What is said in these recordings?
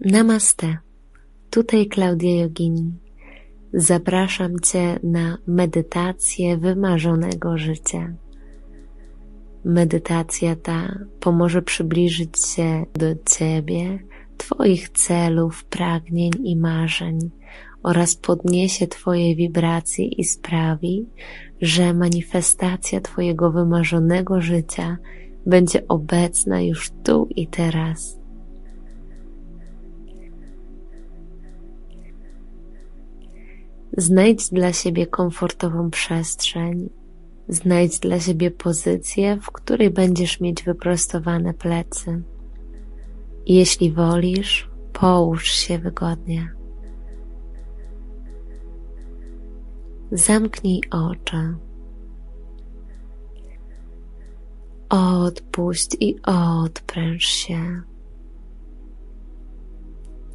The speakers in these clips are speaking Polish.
Namaste. Tutaj Klaudia Jogini. Zapraszam Cię na medytację wymarzonego życia. Medytacja ta pomoże przybliżyć się do Ciebie, Twoich celów, pragnień i marzeń oraz podniesie Twoje wibracje i sprawi, że manifestacja Twojego wymarzonego życia będzie obecna już tu i teraz. Znajdź dla siebie komfortową przestrzeń, znajdź dla siebie pozycję, w której będziesz mieć wyprostowane plecy. Jeśli wolisz, połóż się wygodnie. Zamknij oczy. Odpuść i odpręż się.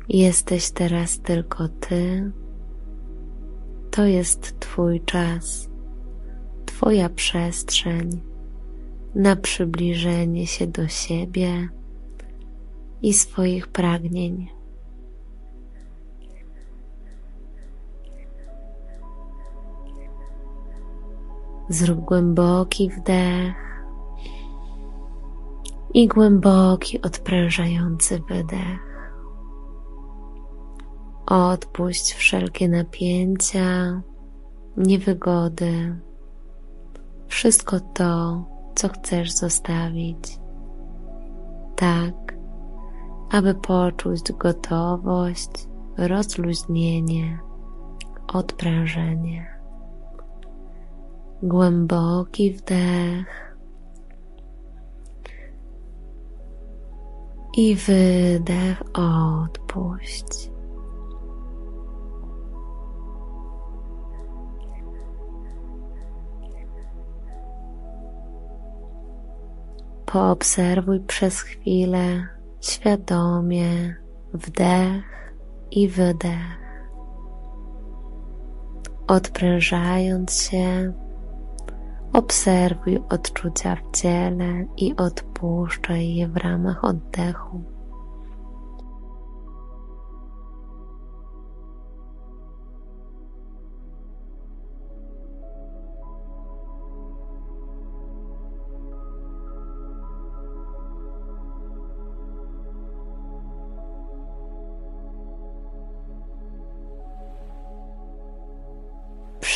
Jesteś teraz tylko ty. To jest Twój czas, Twoja przestrzeń na przybliżenie się do siebie i swoich pragnień. Zrób głęboki wdech i głęboki, odprężający wydech. Odpuść wszelkie napięcia, niewygody, wszystko to, co chcesz zostawić. Tak, aby poczuć gotowość, rozluźnienie, odprężenie. Głęboki wdech i wydech odpuść. Poobserwuj przez chwilę świadomie wdech i wydech, odprężając się Obserwuj odczucia w ciele i odpuszczaj je w ramach oddechu.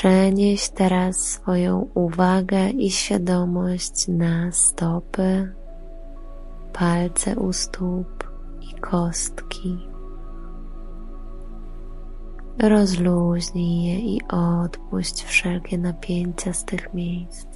Przenieś teraz swoją uwagę i świadomość na stopy, palce u stóp i kostki. Rozluźnij je i odpuść wszelkie napięcia z tych miejsc.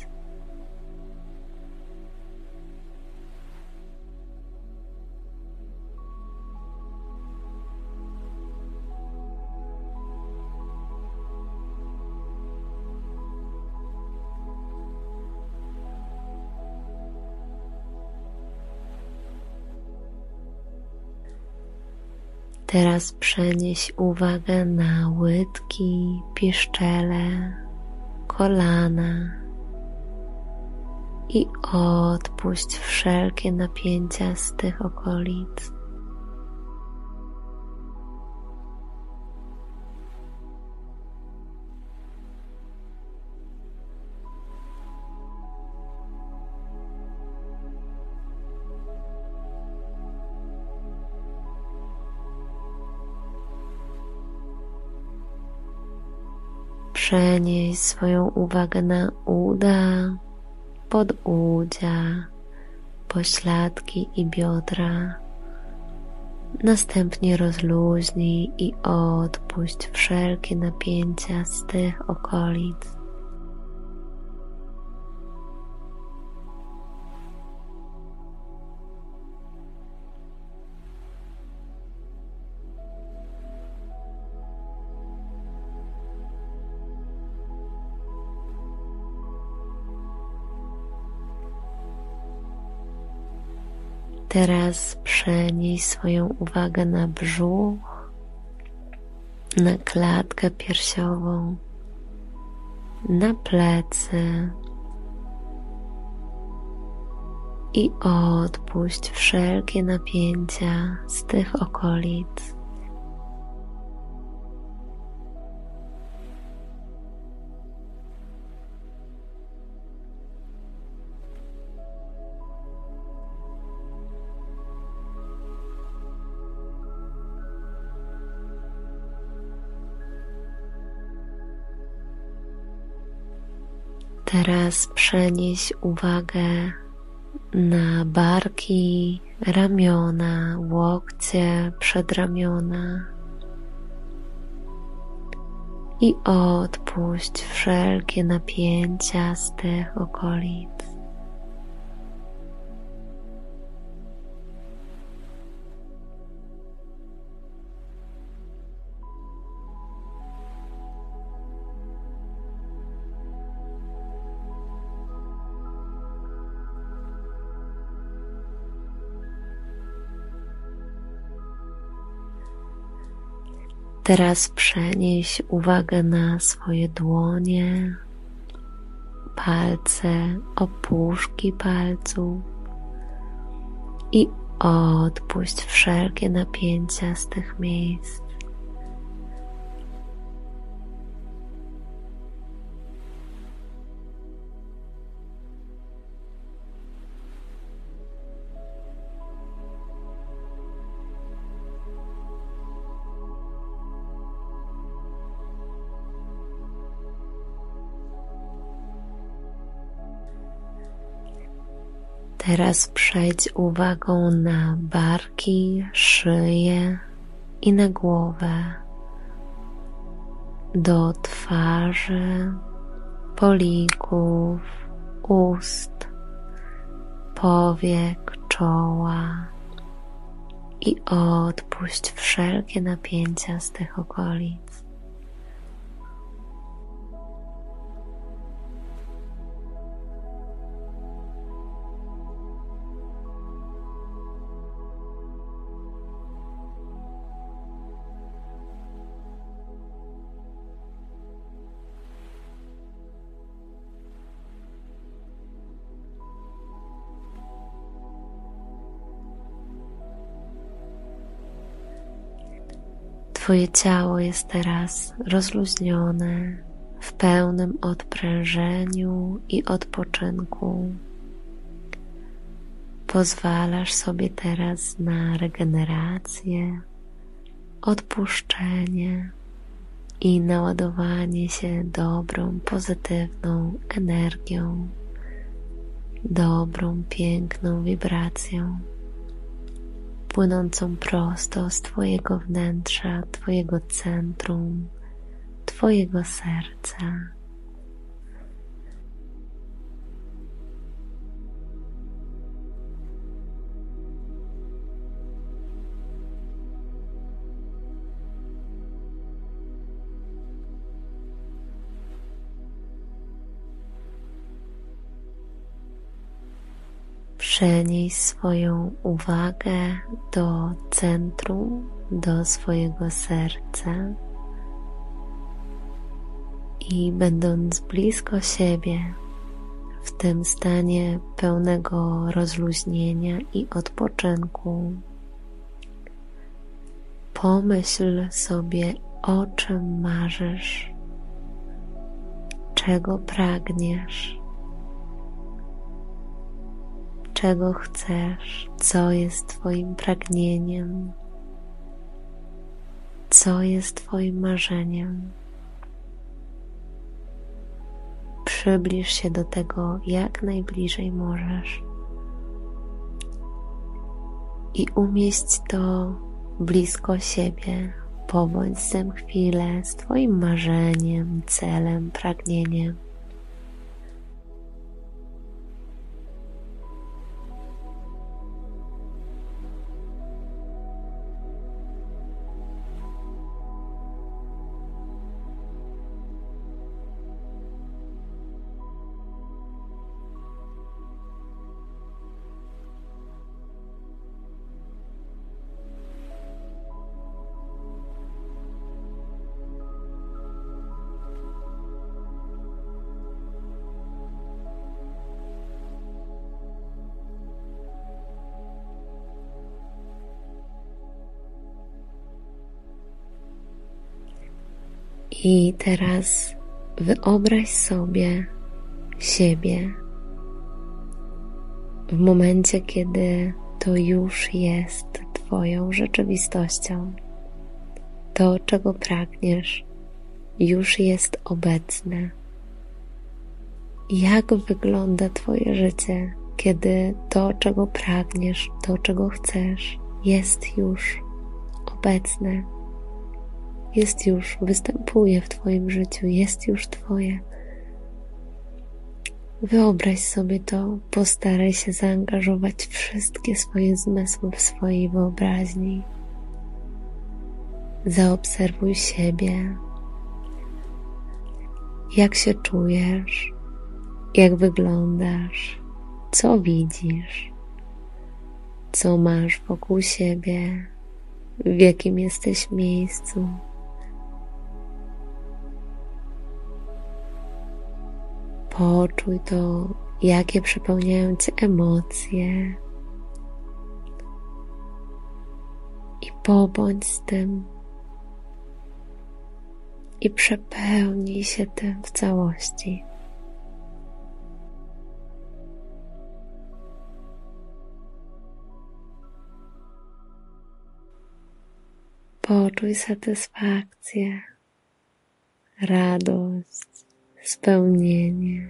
Teraz przenieś uwagę na łydki, pieszczele, kolana i odpuść wszelkie napięcia z tych okolic. Przenieś swoją uwagę na uda, podudzia, pośladki i biodra. Następnie rozluźnij i odpuść wszelkie napięcia z tych okolic. Teraz przenieś swoją uwagę na brzuch, na klatkę piersiową, na plecy i odpuść wszelkie napięcia z tych okolic. Teraz przenieś uwagę na barki, ramiona, łokcie, przedramiona i odpuść wszelkie napięcia z tych okolic. Teraz przenieś uwagę na swoje dłonie, palce, opuszki palców i odpuść wszelkie napięcia z tych miejsc. Teraz przejdź uwagą na barki, szyję i na głowę, do twarzy, polików, ust, powiek, czoła i odpuść wszelkie napięcia z tych okolic. Twoje ciało jest teraz rozluźnione w pełnym odprężeniu i odpoczynku. Pozwalasz sobie teraz na regenerację, odpuszczenie i naładowanie się dobrą, pozytywną energią, dobrą, piękną wibracją płynącą prosto z Twojego wnętrza, Twojego centrum, Twojego serca. Przenieś swoją uwagę do centrum, do swojego serca. I będąc blisko siebie, w tym stanie pełnego rozluźnienia i odpoczynku, pomyśl sobie, o czym marzysz, czego pragniesz czego chcesz, co jest Twoim pragnieniem, co jest Twoim marzeniem. Przybliż się do tego jak najbliżej możesz i umieść to blisko siebie. Pobądź z tym chwilę z Twoim marzeniem, celem, pragnieniem. I teraz wyobraź sobie siebie w momencie, kiedy to już jest Twoją rzeczywistością. To, czego pragniesz, już jest obecne. Jak wygląda Twoje życie, kiedy to, czego pragniesz, to, czego chcesz, jest już obecne, jest już, występuje w Twoim życiu, jest już Twoje. Wyobraź sobie to, postaraj się zaangażować wszystkie swoje zmysły w swojej wyobraźni. Zaobserwuj siebie, jak się czujesz, jak wyglądasz, co widzisz, co masz wokół siebie, w jakim jesteś miejscu. Poczuj to, jakie przepełniają cię emocje. I pobądź z tym. I przepełnij się tym w całości. Poczuj satysfakcję, radość, spełnienie.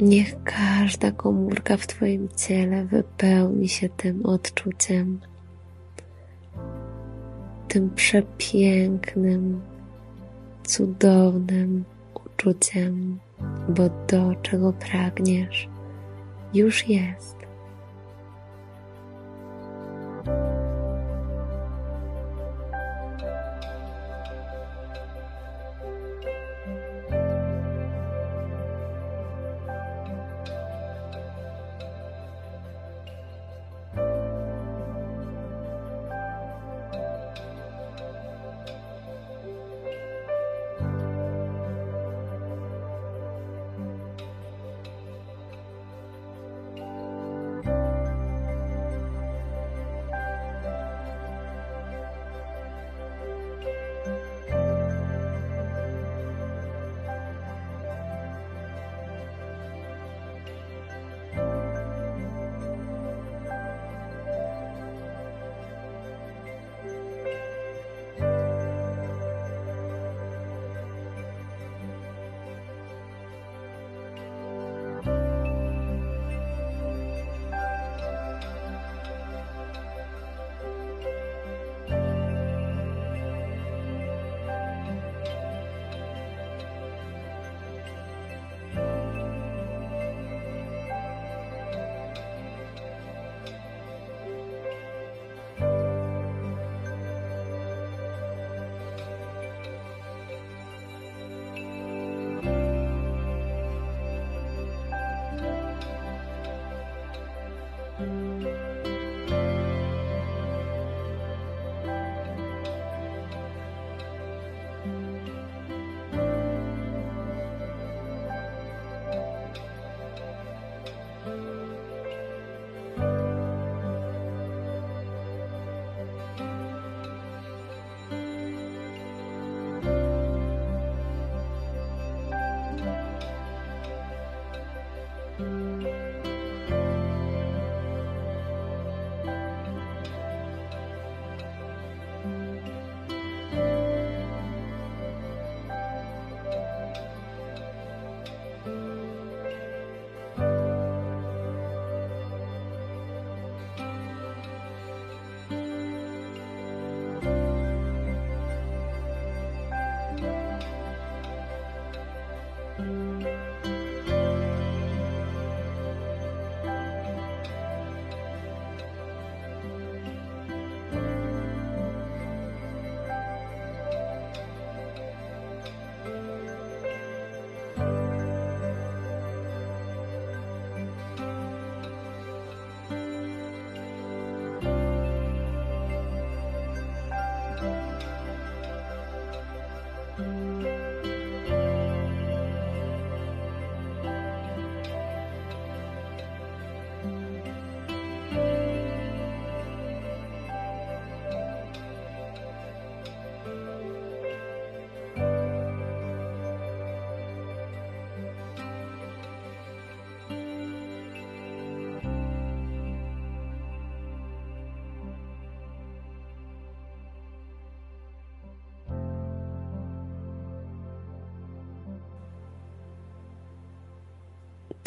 Niech każda komórka w Twoim ciele wypełni się tym odczuciem, tym przepięknym, cudownym uczuciem, bo to, czego pragniesz, już jest.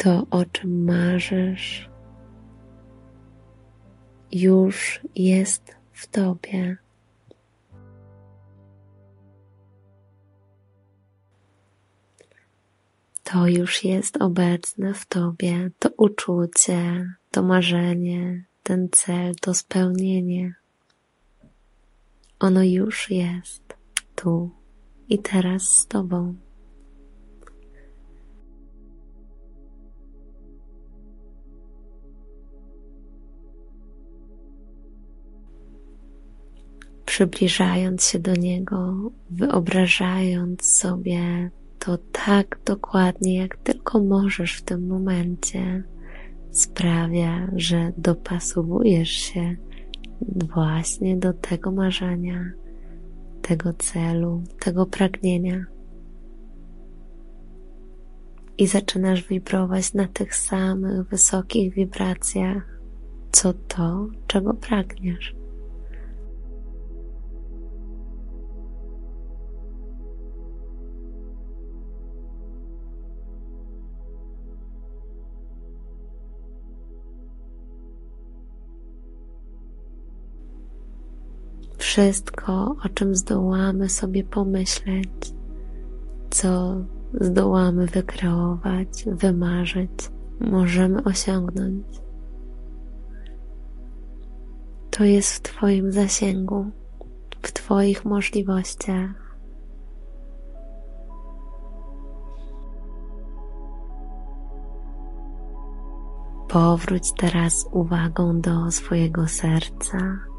To, o czym marzysz, już jest w Tobie. To już jest obecne w Tobie, to uczucie, to marzenie, ten cel, to spełnienie. Ono już jest tu i teraz z Tobą. Przybliżając się do Niego, wyobrażając sobie to tak dokładnie, jak tylko możesz w tym momencie, sprawia, że dopasowujesz się właśnie do tego marzenia, tego celu, tego pragnienia. I zaczynasz wibrować na tych samych wysokich wibracjach, co to, czego pragniesz. Wszystko, o czym zdołamy sobie pomyśleć, co zdołamy wykreować, wymarzyć, możemy osiągnąć. To jest w Twoim zasięgu, w Twoich możliwościach. Powróć teraz uwagą do swojego serca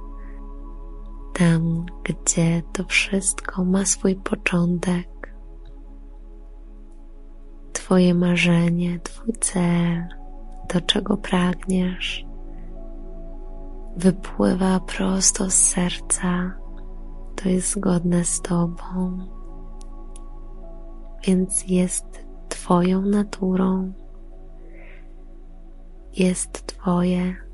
tam, gdzie to wszystko ma swój początek. Twoje marzenie, Twój cel, do czego pragniesz, wypływa prosto z serca, to jest zgodne z Tobą, więc jest Twoją naturą, jest Twoje.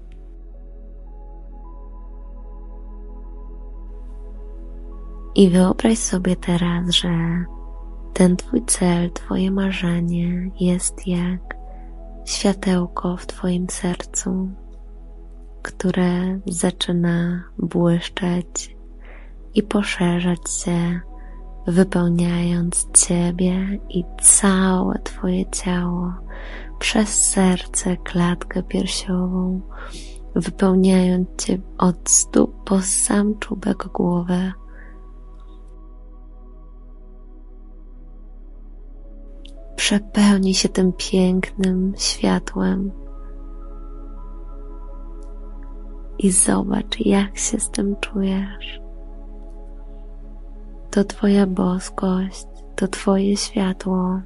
I wyobraź sobie teraz, że ten Twój cel, Twoje marzenie jest jak światełko w Twoim sercu, które zaczyna błyszczeć i poszerzać się, wypełniając Ciebie i całe Twoje ciało przez serce, klatkę piersiową, wypełniając Cię od stóp po sam czubek głowy przepełni się tym pięknym światłem i zobacz, jak się z tym czujesz. To Twoja boskość, to Twoje światło.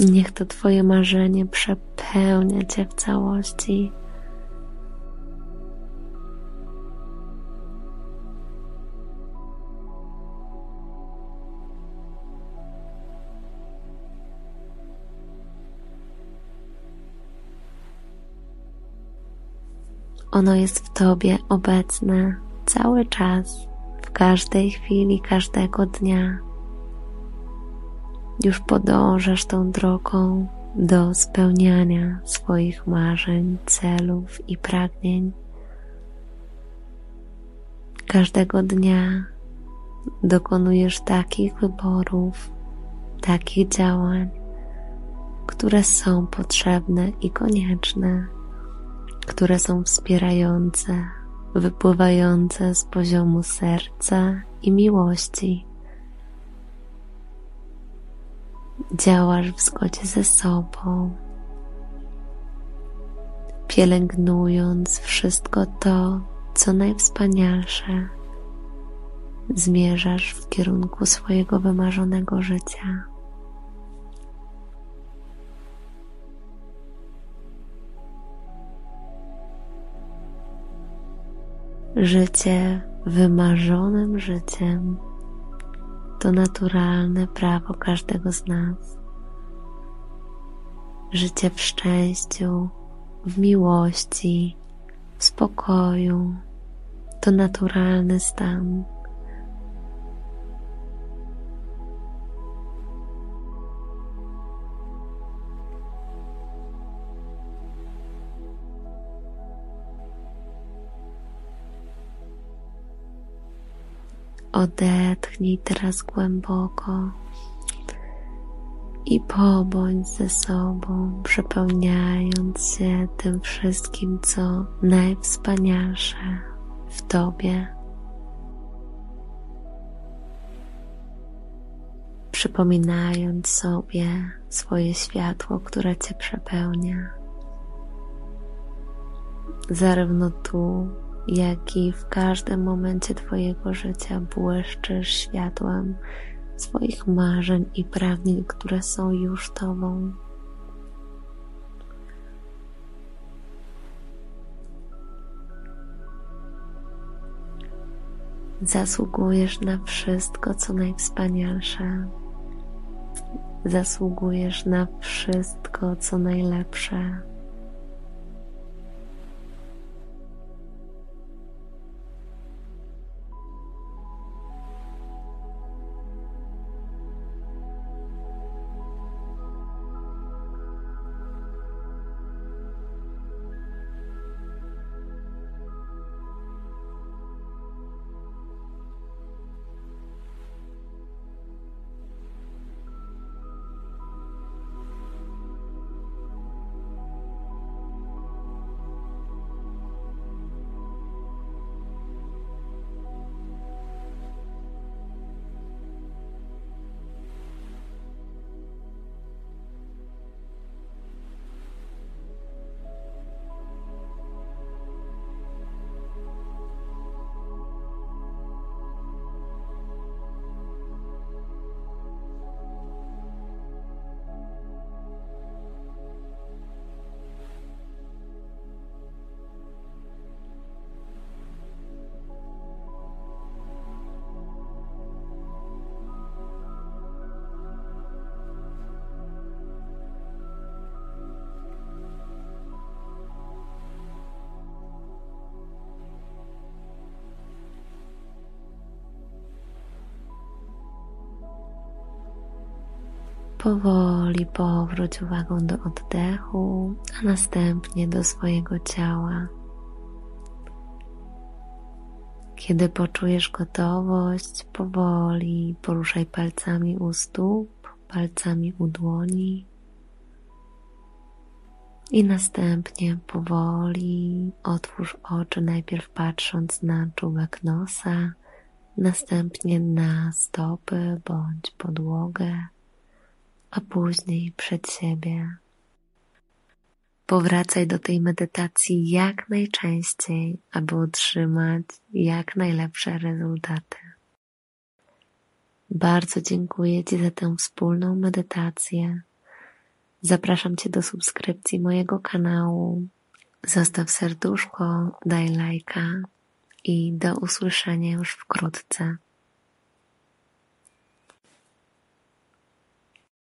Niech to Twoje marzenie przepełnia Cię w całości. Ono jest w Tobie obecne cały czas, w każdej chwili, każdego dnia. Już podążasz tą drogą do spełniania swoich marzeń, celów i pragnień. Każdego dnia dokonujesz takich wyborów, takich działań, które są potrzebne i konieczne które są wspierające, wypływające z poziomu serca i miłości. Działasz w zgodzie ze sobą, pielęgnując wszystko to, co najwspanialsze. Zmierzasz w kierunku swojego wymarzonego życia. Życie wymarzonym życiem to naturalne prawo każdego z nas. Życie w szczęściu, w miłości, w spokoju to naturalny stan. Odetchnij teraz głęboko i pobądź ze sobą, przepełniając się tym wszystkim, co najwspanialsze w Tobie. Przypominając sobie swoje światło, które Cię przepełnia, zarówno tu, jak i w każdym momencie Twojego życia błyszczysz światłem swoich marzeń i pragnień, które są już Tobą. Zasługujesz na wszystko, co najwspanialsze. Zasługujesz na wszystko, co najlepsze. Powoli powróć uwagą do oddechu, a następnie do swojego ciała. Kiedy poczujesz gotowość, powoli poruszaj palcami u stóp, palcami u dłoni. I następnie powoli otwórz oczy, najpierw patrząc na czubek nosa, następnie na stopy bądź podłogę a później przed siebie. Powracaj do tej medytacji jak najczęściej, aby utrzymać jak najlepsze rezultaty. Bardzo dziękuję Ci za tę wspólną medytację. Zapraszam Cię do subskrypcji mojego kanału. Zostaw serduszko, daj lajka i do usłyszenia już wkrótce.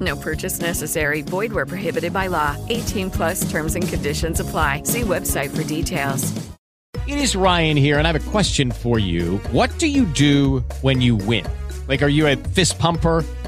No purchase necessary. Void where prohibited by law. 18 plus terms and conditions apply. See website for details. It is Ryan here, and I have a question for you. What do you do when you win? Like, are you a fist pumper?